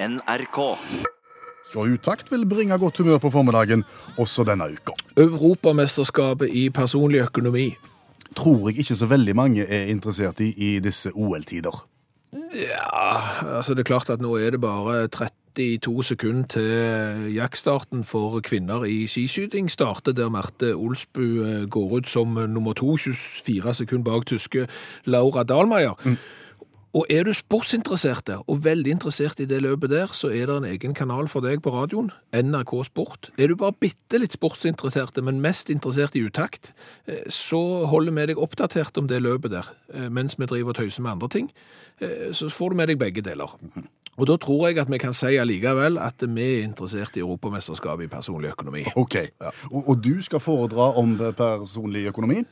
NRK. Og Utakt vil bringe godt humør på formiddagen også denne uka. Europamesterskapet i personlig økonomi. Tror jeg ikke så veldig mange er interessert i i disse OL-tider. Ja, altså det er klart at nå er det bare 32 sekunder til jaktstarten for kvinner i skiskyting starter, der Marte Olsbu eh, går ut som nummer to, 24 sekunder bak tyske Laura Dahlmeier. Og er du sportsinteresserte og veldig interessert i det løpet der, så er det en egen kanal for deg på radioen, NRK Sport. Er du bare bitte litt sportsinteressert, men mest interessert i utakt, eh, så holder vi deg oppdatert om det løpet der, eh, mens vi driver og tøyser med andre ting. Eh, Så får du med deg begge deler. Og da tror jeg at vi kan si allikevel at vi er interessert i Europamesterskapet i personlig økonomi. Ok. Og, og du skal foredra om personlig økonomi?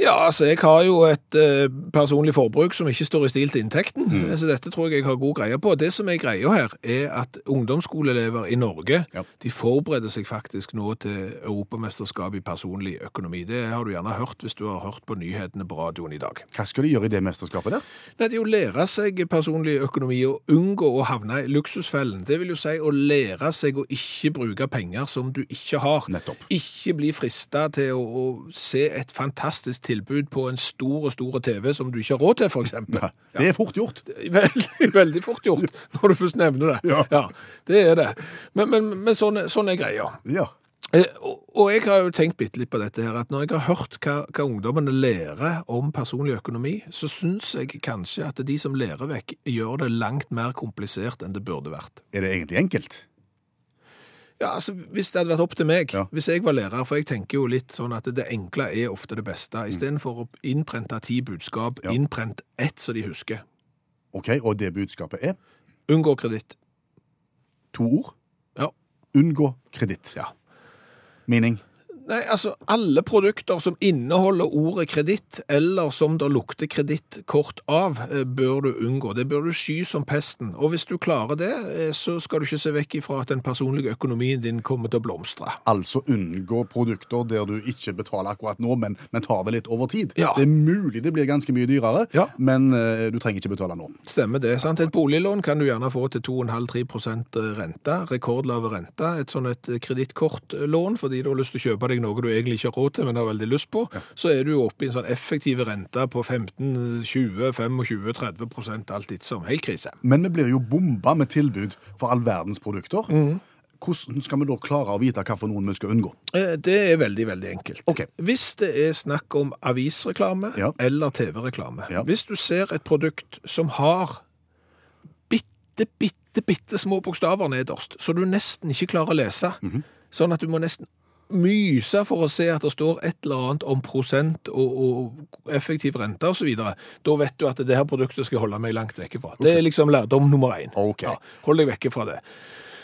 Ja, altså jeg har jo et eh, personlig forbruk som ikke står i stil til inntekten, så dette tror jeg jeg har god greie på. Det som er greia her, er at ungdomsskoleelever i Norge, Ja. de forbereder seg faktisk nå til Europamesterskap i personlig økonomi. Det har du gjerne hørt hvis du har hørt på nyhetene på radioen i dag. Hva skal de gjøre i det mesterskapet der? Nei, det er jo å lære seg personlig økonomi og unngå å havne i luksusfellen. Det vil jo si å lære seg å ikke bruke penger som du ikke har. Nettopp. Ikke bli frista til å, å se et fantastisk tilbud på en stor og stor TV som du ikke har råd til, eksempel. Det er fort gjort. Veldig, veldig fort gjort, når du først nevner det. Ja. det er det. Men, men, men sånn, sånn er greia. Ja. Eh, Og, og jeg har jo tenkt bitte litt på dette her, at når jeg har hørt hva, hva ungdommene lærer om personlig økonomi, så syns jeg kanskje at de som lærer vekk, gjør det langt mer komplisert enn det burde vært. Er det egentlig enkelt? Ja, altså, Hvis det hadde vært opp til meg, Ja. hvis jeg var lærer, for jeg tenker jo litt sånn at det enkle er ofte det beste, Mm. istedenfor å innprente ti budskap, Ja. innprent ett så de husker. Ok, Og det budskapet er Unngå kreditt. to ord. Ja. Unngå kreditt. Ja. Mening? Nei, altså, alle produkter som inneholder ordet kreditt, eller som det lukter kredittkort av, eh, bør du unngå. Det bør du sky som pesten. Og hvis du klarer det, eh, så skal du ikke se vekk ifra at den personlige økonomien din kommer til å blomstre. Altså unngå produkter der du ikke betaler akkurat nå, men, men tar det litt over tid. Ja. Det er mulig det blir ganske mye dyrere, Ja. men uh, du trenger ikke betale nå. Stemmer det. sant? Et boliglån kan du gjerne få til 2,5-3 rente. Rekordlave rente. Et sånn et kredittkortlån fordi du har lyst til å kjøpe deg noe du egentlig ikke har råd til, men har veldig lyst på. Så er du oppe i en sånn effektiv rente på 15, 20, 25, 30 alt ettersom. som. Helt krise. Men vi blir jo bomba med tilbud for all verdens produkter. Mm. Hvordan skal vi da klare å vite hva for noen vi skal unngå? Eh, Det er veldig, veldig enkelt. Okay. Hvis det er snakk om avisreklame Ja. eller TV-reklame, Ja. hvis du ser et produkt som har bitte, bitte, bitte små bokstaver nederst, så du nesten ikke klarer å lese, Mhm. sånn at du må nesten myse for å se at det står et eller annet om prosent og, og effektiv rente videre, da vet du at det her produktet skal holde meg langt vekke fra. Det er liksom lærdom nummer én. Okay. Ja, hold deg vekke fra det.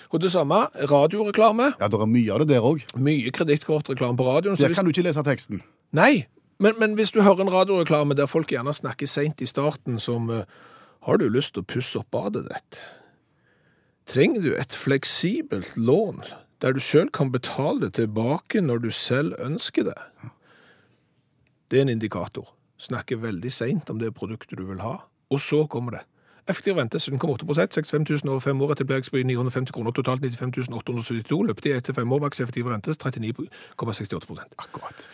Og det samme, radioreklame. Ja, det er mye av det der òg. Mye kredittkortreklame på radioen. Der kan du ikke lese teksten. Nei, men, men hvis du hører en radioreklame der folk gjerne snakker seint i starten som eh, Har du lyst til å pusse opp badet ditt? Trenger du et fleksibelt lån der du sjøl kan betale det tilbake når du selv ønsker det? Det er en indikator. Snakker veldig seint om det produktet du vil ha, og så kommer det. Effektiv rente 17,8 65 000 over fem år, etableringsbøy 950 kroner, totalt 95 872, løpetid 1 til 5 år, maks effektiv rente 39,68% Akkurat.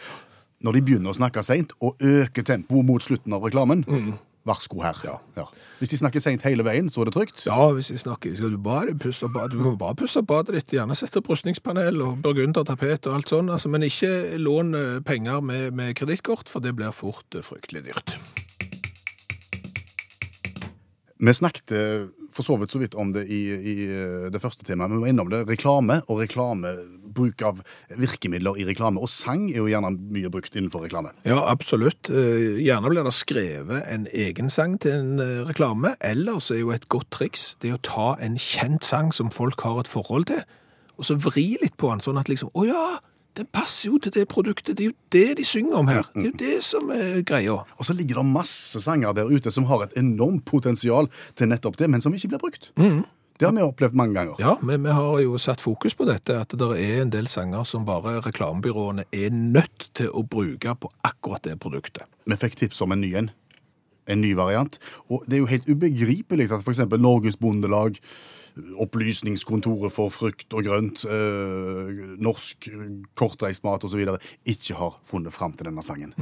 Når de begynner å snakke seint og øker tempoet mot slutten av reklamen, vær god her. Ja. Ja. Hvis de snakker seint hele veien, så er det trygt. Ja, hvis de snakker, skal du bare pusse opp du kan bare pusse opp badet ditt, gjerne sette opp rustningspanel og burgundertapet og alt sånt, altså, men ikke lån eh, penger med, med kredittkort, for det blir fort eh, fryktelig dyrt. Vi snakket eh, for så vidt så vidt om det i, i eh, det første temaet. Vi var innom det. Reklame og reklame, bruk av virkemidler i reklame. Og sang er jo gjerne mye brukt innenfor reklame. Ja, absolutt. Eh, Gjerne blir det skrevet en egen sang til en reklame, reklame, ellers er jo et godt triks det å ta en kjent sang som folk har et forhold til, og så vri litt på den, sånn at liksom, å ja, den passer jo til det produktet, det er jo det de synger om her. Det er jo det som er greia. Og så ligger det masse sanger der ute som har et enormt potensial til nettopp det, men som ikke blir brukt. Det har vi opplevd mange ganger. Ja, men vi har jo satt fokus på dette, at det er en del sanger som bare reklamebyråene er nødt til å bruke på akkurat det produktet. Vi fikk tips om en ny en. En ny variant. Og det er jo helt ubegripelig at f.eks. Norges Bondelag, Opplysningskontoret for frukt og grønt, eh, Norsk kortreist mat osv. ikke har funnet fram til denne sangen.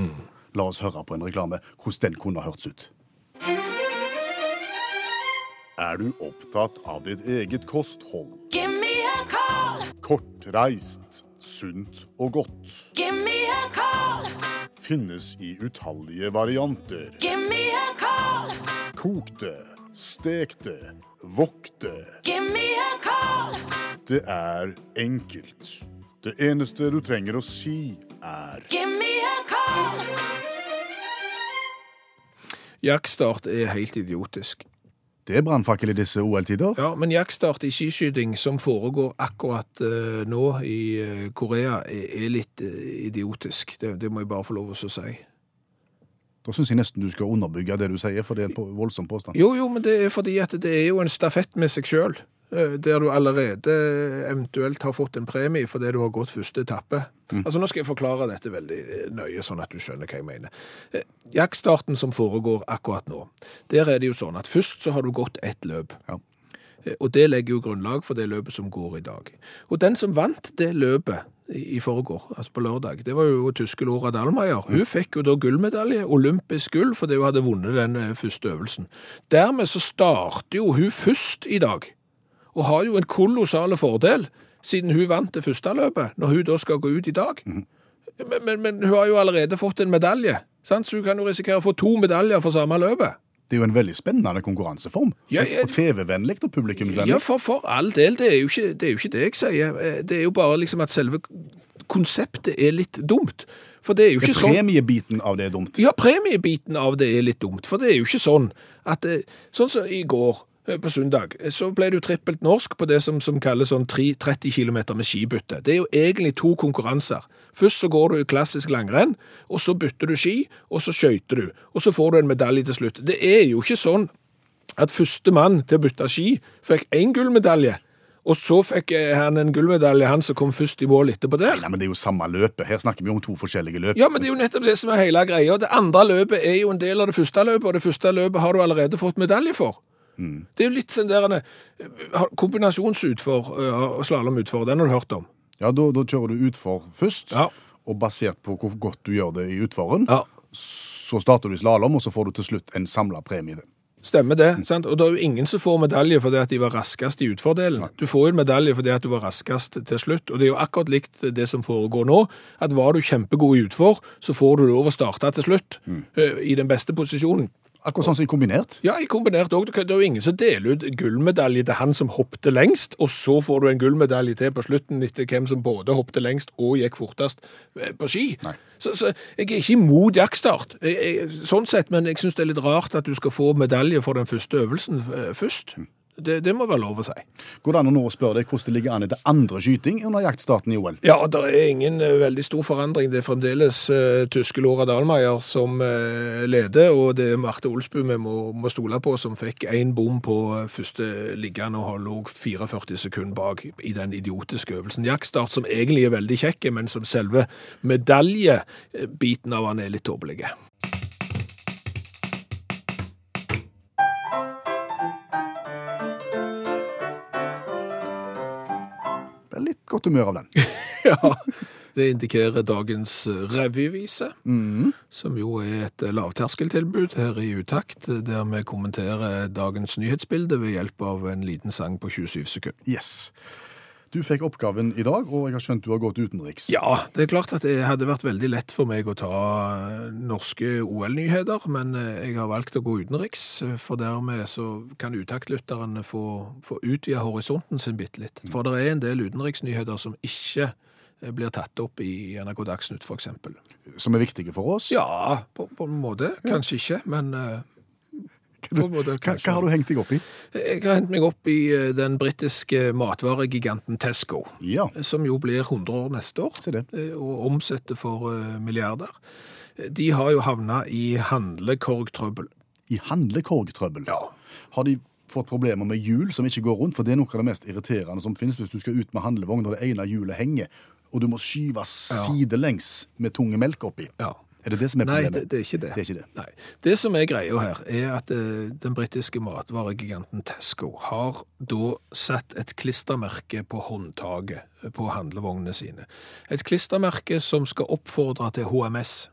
La oss høre på en reklame hvordan den kunne hørts hørtes ut. Er du opptatt av ditt eget kosthold? Give me a call. Kortreist, sunt og godt. Give me a call. Finnes i utallige varianter. Give me a call. Kokte, stekte, vokte. Give me a call. Det er enkelt. Det eneste du trenger å si, er Give me a call. Jaktstart er helt idiotisk. Det er brannfakkel i disse OL-tider. Ja, men jaktstart i skiskyting som foregår akkurat uh, nå i eh, Korea, er, er litt uh, idiotisk. Det, det må jeg bare få lov til å si. Da syns jeg nesten du skal underbygge det du sier, for det er en på- voldsom påstand. Jo, jo, men det er fordi at det er jo en stafett med seg sjøl. Der du allerede eventuelt har fått en premie fordi du har gått første etappe. Altså Nå skal jeg forklare dette veldig eh, nøye, sånn at du skjønner hva jeg mener. Eh, Jaktstarten som foregår akkurat nå, der er det jo sånn at først så har du gått ett løp. Ja. Eh, Og det legger jo grunnlag for det løpet som går i dag. Og den som vant det løpet i forgår, altså på lørdag, det var jo tyske Laura Dahlmeier. Hun fikk jo da gullmedalje, olympisk gull, fordi hun hadde vunnet den eh, første øvelsen. Dermed så starter jo hun først i dag, og har jo en kolossal fordel, siden hun vant det første løpet, når hun da skal gå ut i dag. Men, men, men hun har jo allerede fått en medalje, sant? så hun kan jo risikere å få to medaljer for samme løpet. Det er jo en veldig spennende konkurranseform. Ja, ja, Og TV-vennlig og publikumsvennlig. Ja, for, for all del, det er, jo ikke, det er jo ikke det jeg sier. Eh, Det er jo bare liksom at selve konseptet er litt dumt. For det er jo ikke sånn Premiebiten av det er dumt. Ja, premiebiten av det er litt dumt, for det er jo ikke sånn at eh, Sånn som i går, eh, på søndag, så ble det jo trippelt norsk på det som, som kalles sånn 3, 30 km med skibytte. Det er jo egentlig to konkurranser. Først så går du klassisk langrenn, og så bytter du ski, og så skøyter du. Og så får du en medalje til slutt. Det er jo ikke sånn at første mann til å bytte ski fikk én gullmedalje, og så fikk eh, han en gullmedalje, han som kom først i mål etterpå der. Nei, men Det er jo samme løpet. Her snakker vi om to forskjellige løp. Ja, men det er jo nettopp det som er hele greia. Det andre løpet er jo en del av det første løpet, og det første løpet har du allerede fått medalje for. Det er jo litt sånn der eh, kombinasjonsutfor eh, og slalåmutfor, den har du hørt om. Ja, Da, da kjører du utfor først, Ja. og basert på hvor godt du gjør det i utforen, Ja. så starter du i slalåm, og så får du til slutt en samla premie. Stemmer det. sant? Og det er jo ingen som får medalje fordi at de var raskest i utfordelen. Du får jo en medalje fordi at du var raskest til slutt. Og det er jo akkurat likt det som foregår nå. At var du kjempegod i utfor, så får du lov å starte til slutt eh, i den beste posisjonen. Akkurat sånn som i kombinert. Ja, i kombinert òg. Det er jo ingen som deler ut gullmedalje til han som hoppte lengst, og så får du en gullmedalje til på slutten etter hvem som både hoppte lengst og gikk fortest eh, på ski. Så, så jeg er ikke imot jaktstart, sånn sett, men jeg syns det er litt rart at du skal få medalje for den første øvelsen først. først. Det, det må være lov å si. Går det an å nå spørre deg hvordan det ligger an etter andre skyting under jaktstarten i OL? Ja, det er ingen eh, veldig stor forandring. Det er fremdeles uh, tyske Laura Dahlmeier som uh, leder, og det er Marte Olsbu vi må, må stole på, som fikk én bom på første liggende og har lå 44 sekunder bak i den idiotiske øvelsen. Jaktstart som egentlig er veldig kjekk, men som selve medaljebiten av han er litt tåpelig. Godt humør av den. Ja, det indikerer dagens revyvise, mm. som jo er et eh, lavterskeltilbud her i Utakt, eh, der vi kommenterer dagens nyhetsbilde ved hjelp av en liten sang på 27 sekunder. Yes. Du fikk oppgaven i dag, og jeg har skjønt du har gått utenriks. Ja, det er klart at det hadde vært veldig lett for meg å ta eh, norske OL-nyheter, men eh, jeg har valgt å gå utenriks, eh, for dermed så kan utaktlytterne få, få utvida horisonten sin bitte litt. For det er en del utenriksnyheter som ikke blir tatt opp i NRK Dagsnytt, eksempel. Som er viktige for oss. Ja, på, på en måte. Kanskje ikke, men på en måte Hva, hva har du hengt deg opp i? Jeg har hengt meg opp i eh, den britiske matvaregiganten Tesco, Ja, som jo blir 100 år neste år, eh, og omsetter for eh, milliarder. De har jo havna i handlekorgtrøbbel. I handlekorgtrøbbel. Ja. Har de fått problemer med hjul som ikke går rundt? For det er noe av det mest irriterende som finnes hvis du skal ut med handlevogn og det ene hjulet henger, og du må skyve sidelengs med tunge melk oppi. ja. Er det det som er Nei, problemet? det, det er ikke det. Det er ikke det. Nei. Det som er greia her, er at eh, den britiske matvaregiganten Tesco har da satt et klistremerke på håndtaket på handlevognene sine. Et klistremerke som skal oppfordre til HMS.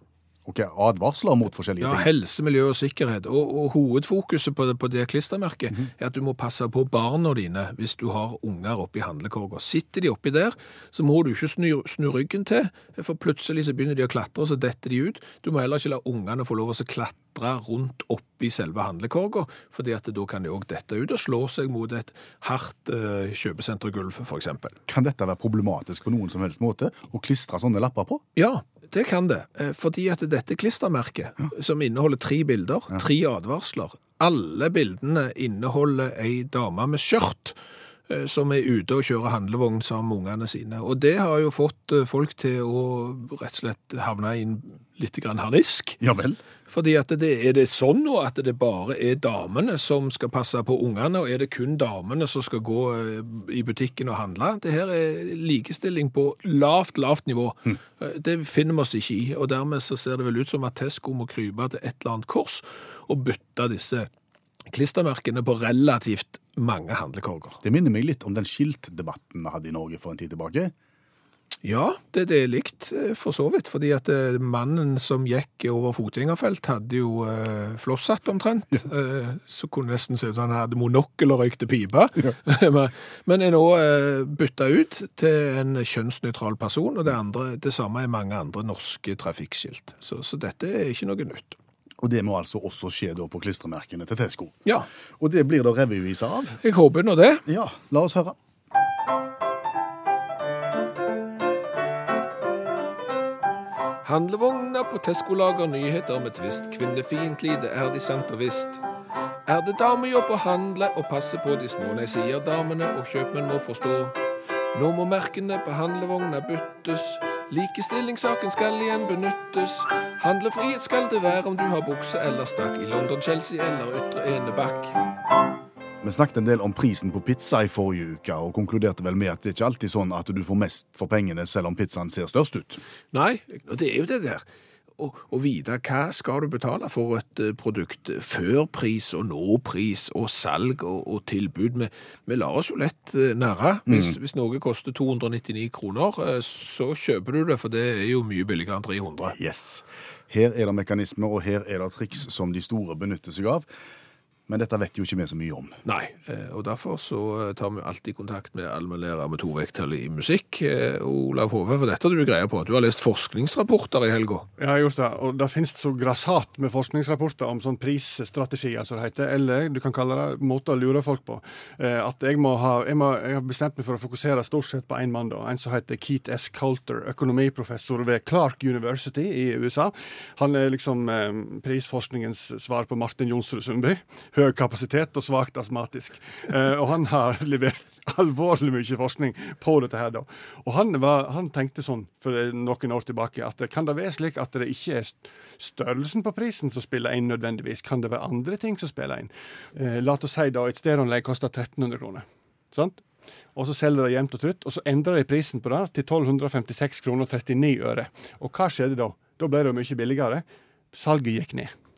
Ok, Advarsler mot forskjellige Ja, ting. helse, miljø og sikkerhet. Og, og hovedfokuset på det, på det klistremerket er at du må passe på barna dine hvis du har unger oppi handlekorga. Sitter de oppi der, så må du ikke snu, snu ryggen til, for plutselig så begynner de å klatre, og så detter de ut. Du må heller ikke la ungene få lov å så klatre rundt oppi selve handlekorga, fordi at da kan de òg dette ut og slå seg mot et hardt eh, kjøpesentergulv, f.eks. Kan dette være problematisk på noen som helst måte? Å klistre sånne lapper på? Ja, det kan det. Eh, Fordi at dette klistremerket, som inneholder tre bilder, tre advarsler, alle bildene inneholder ei dame med skjørt som er ute og kjører handlevogn sammen med ungene sine. Og det har jo fått eh, folk til å rett og slett havne i en litt grann harnisk. Ja vel. Fordi at det, er det sånn nå at det bare er damene som skal passe på ungene, og er det kun damene som skal gå eh, i butikken og handle? Det her er likestilling på lavt, lavt nivå. Mm. Det finner vi oss ikke i, og dermed så ser det vel ut som at Tesco må krype til et eller annet kors og bytte disse klistremerkene på relativt mange handlekorger. Det minner meg litt om den skiltdebatten vi hadde i Norge for en tid tilbake. Ja, det, det er likt eh, for så vidt, fordi at eh, mannen som gikk over fotgjengerfelt hadde jo eh, flosshatt omtrent, eh, så kunne nesten se ut som han hadde monokkel og røykte pipe, men, men er nå eh, bytta ut til en kjønnsnøytral person, og det, andre, det samme er mange andre norske trafikkskilt. Så, så dette er ikke noe nytt. Og det må altså også skje da på klistremerkene til Tesco. Ja, Og det blir da revyviser av. jeg håper nå det. Ja, la oss høre. Handlevogna på Tesco lager nyheter med tvist. Kvinnefiendtlig, det er de sant og visst. Er det damejobb å handle og passe på de små? Nei, sier damene, og kjøpmenn må forstå. Nå må merkene på handlevogna byttes. Likestillingssaken skal igjen benyttes. Handlefrihet skal det være om du har bukse eller stakk i London, Chelsea eller Ytre Enebakk. Vi snakket en del om prisen på pizza i forrige uke, og konkluderte vel med at det ikke alltid er sånn at du får mest for pengene selv om pizzaen ser størst ut. Nei, og det er jo det der. Å, vite hva skal du betale for et eh, produkt før pris og nå pris og salg og, og tilbud. Vi, vi lar oss jo lett eh, narre. Hvis, hvis noe koster 299 kroner, eh, så kjøper du det, for det er jo mye billigere enn 300. Yes. Her er det mekanismer, og her er det triks som de store benytter seg av. Men dette vet jo ikke vi så mye om. Nei, eh, og derfor så eh, tar vi alltid kontakt med allmennlærer med to vekttall i musikk. Eh, Olav Hove, for dette har du greier på. Du har lest forskningsrapporter i helga. Jeg har gjort det, og det finnes så grassat med forskningsrapporter om sånn prisstrategi, altså det heter, eller du kan kalle det måter å lure folk på. Eh, at jeg må ha, jeg, må, jeg har bestemt meg for å fokusere stort sett på én mann, da. En som heter Keith S. Coulter, økonomiprofessor ved Clark University i USA. Han er liksom prisforskningens svar på Martin Jonsrud Sundby. Høy kapasitet og svakt astmatisk. Eh, og han har levert alvorlig mye forskning på dette her, da. Og han, var, han tenkte sånn for noen år tilbake at kan det være slik at det ikke er størrelsen på prisen som spiller inn nødvendigvis? Kan det være andre ting som spiller inn? Eh, la oss si da et stereoanlegg koster 1300 kroner. Sant? Og så selger de jevnt og trutt, og så endrer de prisen på det til 1256 kroner og 39 øre. Og hva skjedde da? Da ble det jo mye billigere. Salget gikk ned.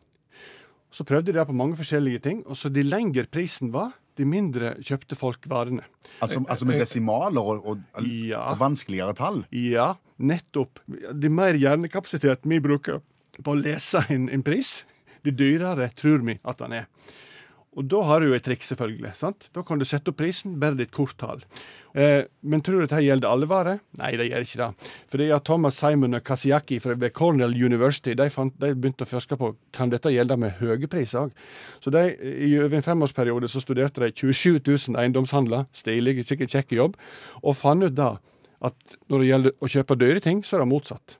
Så prøvde de det på mange forskjellige ting, og så de lengre prisen var, de mindre kjøpte folk varene. Altså, altså med desimaler og, og, Ja. og vanskeligere tall. Ja, nettopp. Er mer hjernekapasitet vi bruker på å lese en, en pris, det dyrere tror vi at den er. Og da har du jo et triks, selvfølgelig. sant? Da kan du sette opp prisen, bare ditt korttall. Eh, men tror du dette gjelder alle varer? Nei, det gjør ikke det. Fordi at Thomas Simon og Kasiaki fra Cornell University de, fant, de begynte å forske på kan dette gjelde med høye priser òg. Så de, i over en femårsperiode så studerte de 27 000 eiendomshandler, stilig, sikkert kjekk jobb, og fant ut da at når det gjelder å kjøpe dyre ting, så er det motsatt.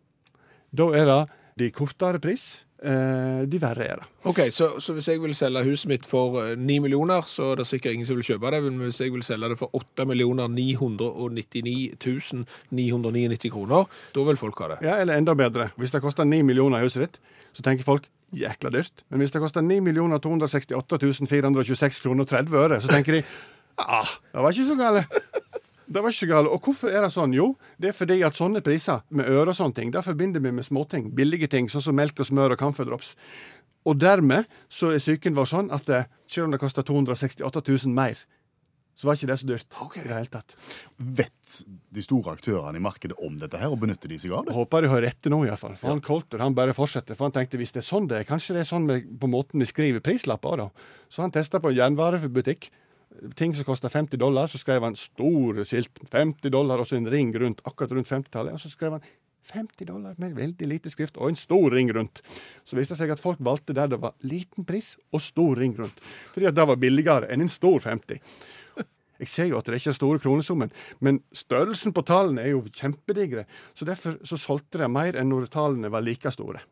Da er det de kortere pris, de verre er det. Ok, så, så hvis jeg vil selge huset mitt for eh, 9 millioner, så er det sikkert ingen som vil kjøpe det, men hvis jeg vil selge det for 8 millioner 999 999 kroner, da vil folk ha det. Ja, Eller enda bedre. Hvis det koster 9 millioner i huset ditt, så tenker folk jækla dyrt. Men hvis det koster 9 268 426 kroner og 30 øre, så tenker de ah, det var ikke så gale. Det var ikke så galt. Og hvorfor er det sånn? Jo, det er fordi at sånne priser med øre og sånne ting, det forbinder vi med småting. Billige ting, sånn som melk og smør og camphordrops. Og dermed så er psyken vår sånn at selv om det koster 268 000 mer, så var ikke det så dyrt i det hele tatt. Vet de store aktørene i markedet om dette her, og benytter de seg av det? Håper de hører etter nå, iallfall. For han Colter han bare fortsetter. For han tenkte hvis det er sånn det er, kanskje det er sånn med, på måten vi skriver prislapper da. Så han testa på en jernvarebutikk. Ting som kosta 50 dollar, så skrev han store skilt 50 dollar og så en ring rundt, akkurat rundt 50-tallet. Og så skrev han 50 dollar med veldig lite skrift og en stor ring rundt. Så viste det seg at folk valgte der det var liten pris og stor ring rundt. Fordi at det var billigere enn en stor 50. Jeg ser jo at det ikke er store kronesummen, men størrelsen på tallene er jo kjempedigre. Så derfor så solgte de mer enn når tallene var like store.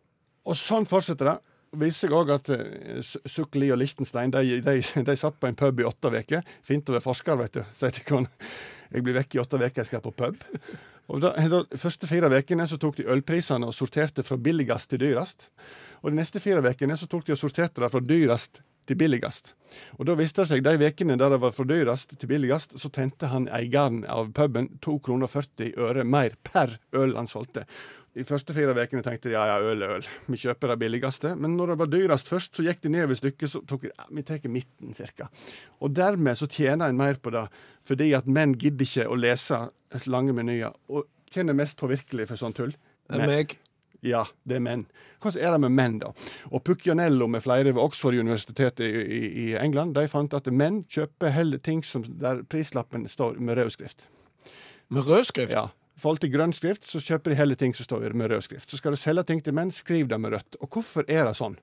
Og sånn fortsetter det. Viser seg òg at uh, Sukli og Lichtenstein de, de, de satt på en pub i åtte uker. Fint å være forsker, vet du. Så jeg, jeg blir vekk i åtte uker, jeg skal på pub. Og da, da, første fire ukene tok de ølprisene og sorterte fra billigst til dyrest. Og de neste fire ukene tok de og sorterte det fra dyrest til billigst. Og da viste det seg de ukene der det var fra dyrest til billigst, så tente han eieren av puben 2 kroner 40 øre mer per øl han solgte. De første fire ukene tenkte de ja, ja, øl er øl, vi kjøper det billigste. Men når det var dyrest først, så gikk de ned ved stykket, så tok de ja, vi tar midten cirka. Og dermed så tjener en mer på det, fordi at menn gidder ikke å lese lange menyer. Og hvem er mest påvirkelig for sånn tull? Det er meg. Ja, det er menn. Hvordan er det med menn, da? Og Puccianello med flere ved Oxford-universitetet i, i, i England de fant at menn kjøper heller ting som der prislappen står med rød skrift. Med rød skrift? Ja. Forhold til grønn skrift, så kjøper de heller ting som står med rød skrift. Så skal du selge ting til menn, skriv det med rødt. Og hvorfor er det sånn?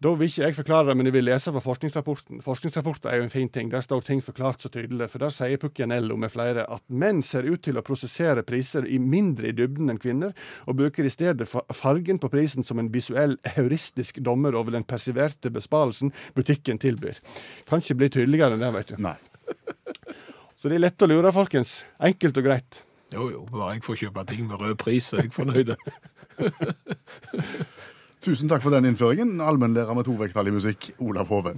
Da vil ikke jeg forklare det, men jeg vil lese fra forskningsrapporten. Forskningsrapporter er jo en fin ting. Der står ting forklart så tydelig. For der sier Puccianello med flere at menn ser ut til å prosessere priser i mindre i dybden enn kvinner, og bruker i stedet fargen på prisen som en visuell heuristisk dommer over den persiverte besparelsen butikken tilbyr. Kan ikke bli tydeligere enn det, vet du. Nei. Så det er lett å lure, folkens. Enkelt og greit. Jo, jo, bare jeg får kjøpe ting med rød pris, så er jeg fornøyd. Tusen takk for den innføringen. Allmennlærer med tovektig musikk, Olav Hove.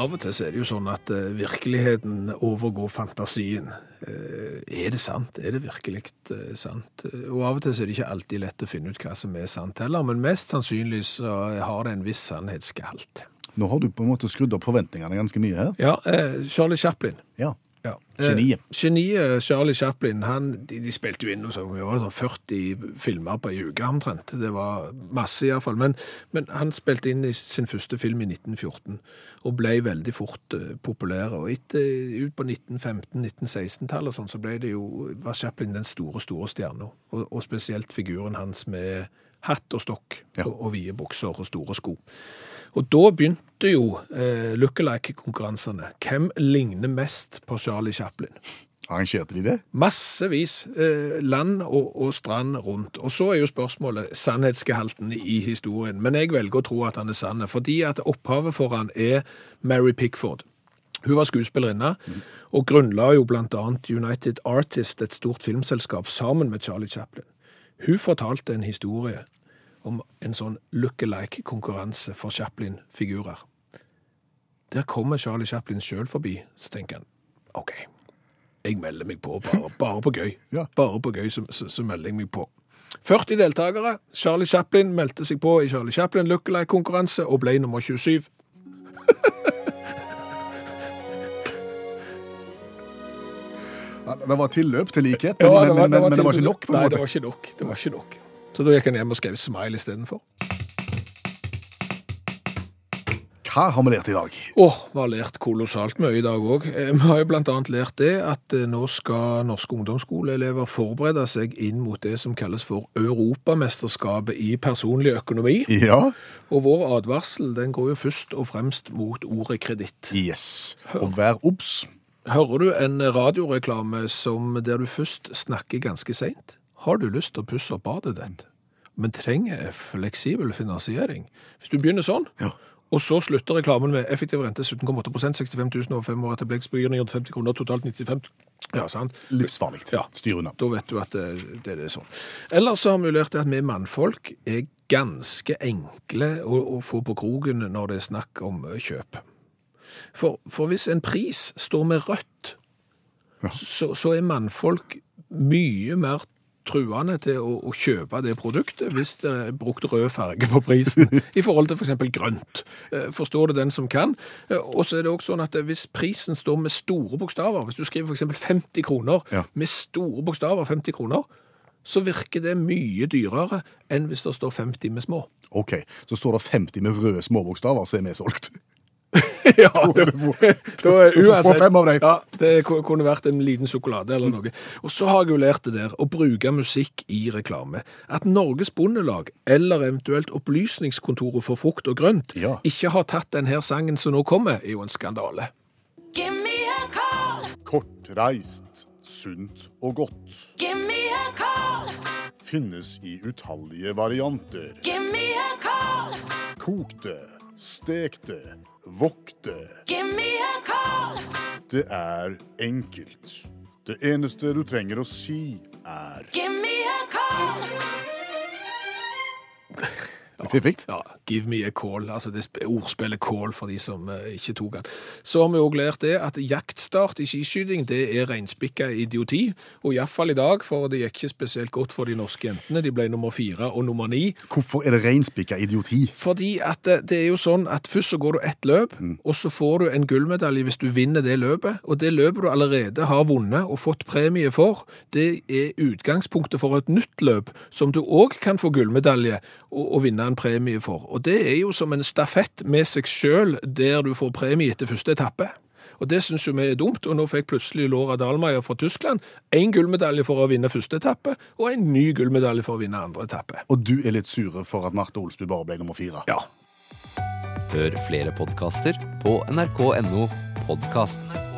Av og til er det jo sånn at eh, virkeligheten overgår fantasien. Eh, er det sant? Er det virkelig eh, sant? Og av og til er det ikke alltid lett å finne ut hva som er sant heller, men mest sannsynlig så har det en viss sannhetsgehalt. Nå har du på en måte skrudd opp forventningene ganske mye her. Ja, eh, Charlie Chaplin. Ja. Ja. Geniet. Eh, geniet Charlie Chaplin, han, de, de spilte jo inn så, det var sånn 40 filmer på ei uke omtrent. Det var masse iallfall. Men, men han spilte inn i sin første film i 1914 og ble veldig fort uh, populær. Og etter, ut på 1915-1916-tallet sånn, så ble det jo, var Chaplin den store, store stjerna. Og, og spesielt figuren hans med hatt og stokk Ja. og, og vide bukser og store sko. Og da begynte jo eh, lookalike-konkurransene. Hvem ligner mest på Charlie Chaplin? Arrangerte de det? Massevis. Eh, land og, og strand rundt. Og så er jo spørsmålet sannhetsgehalten i historien. Men jeg velger å tro at han er sann, fordi at opphavet for han er Mary Pickford. Hun var skuespillerinne, og grunnla jo annet United Artist, et stort filmselskap, sammen med Charlie Chaplin. Hun fortalte en historie om en sånn look-alike-konkurranse for Chaplin-figurer. Der kommer Charlie Chaplin sjøl forbi, så tenker han OK, jeg melder meg på, bare, bare på gøy. Ja. Bare på gøy, så, så, så melder jeg meg på. 40 deltakere. Charlie Chaplin meldte seg på i Charlie Chaplin look-alike-konkurranse og ble nummer 27. Det var tilløp til likhet, men, men, men, men, men det var ikke nok? på en Nei, måte. det var ikke nok. Det var ikke nok. Så da gikk han hjem og skrev smile istedenfor. Hva har vi lært i dag? Åh, vi har lært kolossalt mye i dag òg. Vi har jo annet lært det at eh, nå skal norske ungdomsskoleelever forberede seg inn mot det som kalles for Europamesterskapet i personlig økonomi. Ja. Og vår advarsel den går jo først og fremst mot ordet kreditt. Yes. Og vær obs. Hører du en radioreklame som der du først snakker ganske seint? Har du lyst til å pusse opp badet ditt, men trenger fleksibel finansiering? Hvis du begynner sånn, Ja. og så slutter reklamen med effektiv rente 17,8 65 000 over fem år etter Bleksbygger 950 kroner, totalt 95 Ja, sant? Livsfarlig. Ja. Styr unna. Da vet du at det, det er sånn. Ellers så har vi lært at vi mannfolk er ganske enkle å, å få på krogen når det er snakk om kjøp. For, for hvis en pris står med rødt, så, så er mannfolk mye mer truende til å, å kjøpe det produktet hvis det er brukt rød farge på prisen, i forhold til f.eks. grønt. Eh, Forstår det den som kan. Eh, Og så er det også sånn at eh, hvis prisen står med store bokstaver, hvis du skriver f.eks. 50 kroner Ja. med store bokstaver, 50 kroner, så virker det mye dyrere enn hvis det står 50 med små. OK, så står det 50 med røde småbokstaver, så er vi solgt. ja, Da er det var, Da Du får uansett- fem av dem. Ja, det kunne vært en liten sjokolade eller noe. Og så har jeg jo lært det der, å bruke musikk i reklame. At Norges Bondelag, eller eventuelt Opplysningskontoret for frukt og grønt, Ja. ikke har tatt denne sangen som nå kommer, er jo en skandale. Give me a call. Kortreist, sunt og godt. Give me a call. Finnes i utallige varianter. Give me a call. Kokte, stekte, vokte. Give me a call. Det er enkelt. Det eneste du trenger å si, er Give me a call. Fiffig. Ja, give me a call. Altså det sp- ordspillet call for de som eh, ikke tok den. Så har vi òg lært det at jaktstart i skiskyting det er reinspikka idioti. Og iallfall i dag, for det gikk ikke spesielt godt for de norske jentene. De ble nummer fire og nummer ni. Hvorfor er det reinspikka idioti? Fordi at det, det er jo sånn at først så går du ett løp, og så får du en gullmedalje hvis du vinner det løpet. Og det løpet du allerede har vunnet og fått premie for, det er utgangspunktet for et nytt løp som du òg kan få gullmedalje og, og vinne en premie for. Og det er jo som en stafett med seg sjøl der du får premie etter første etappe. Og det syns jo vi er dumt, og nå fikk plutselig Laura Dahlmeier fra Tyskland én gullmedalje for å vinne første etappe, og en ny gullmedalje for å vinne andre etappe. Og du er litt sure for at Marte Olsbu bare ble nummer fire? Ja. Hør flere podkaster på nrk.no podkast.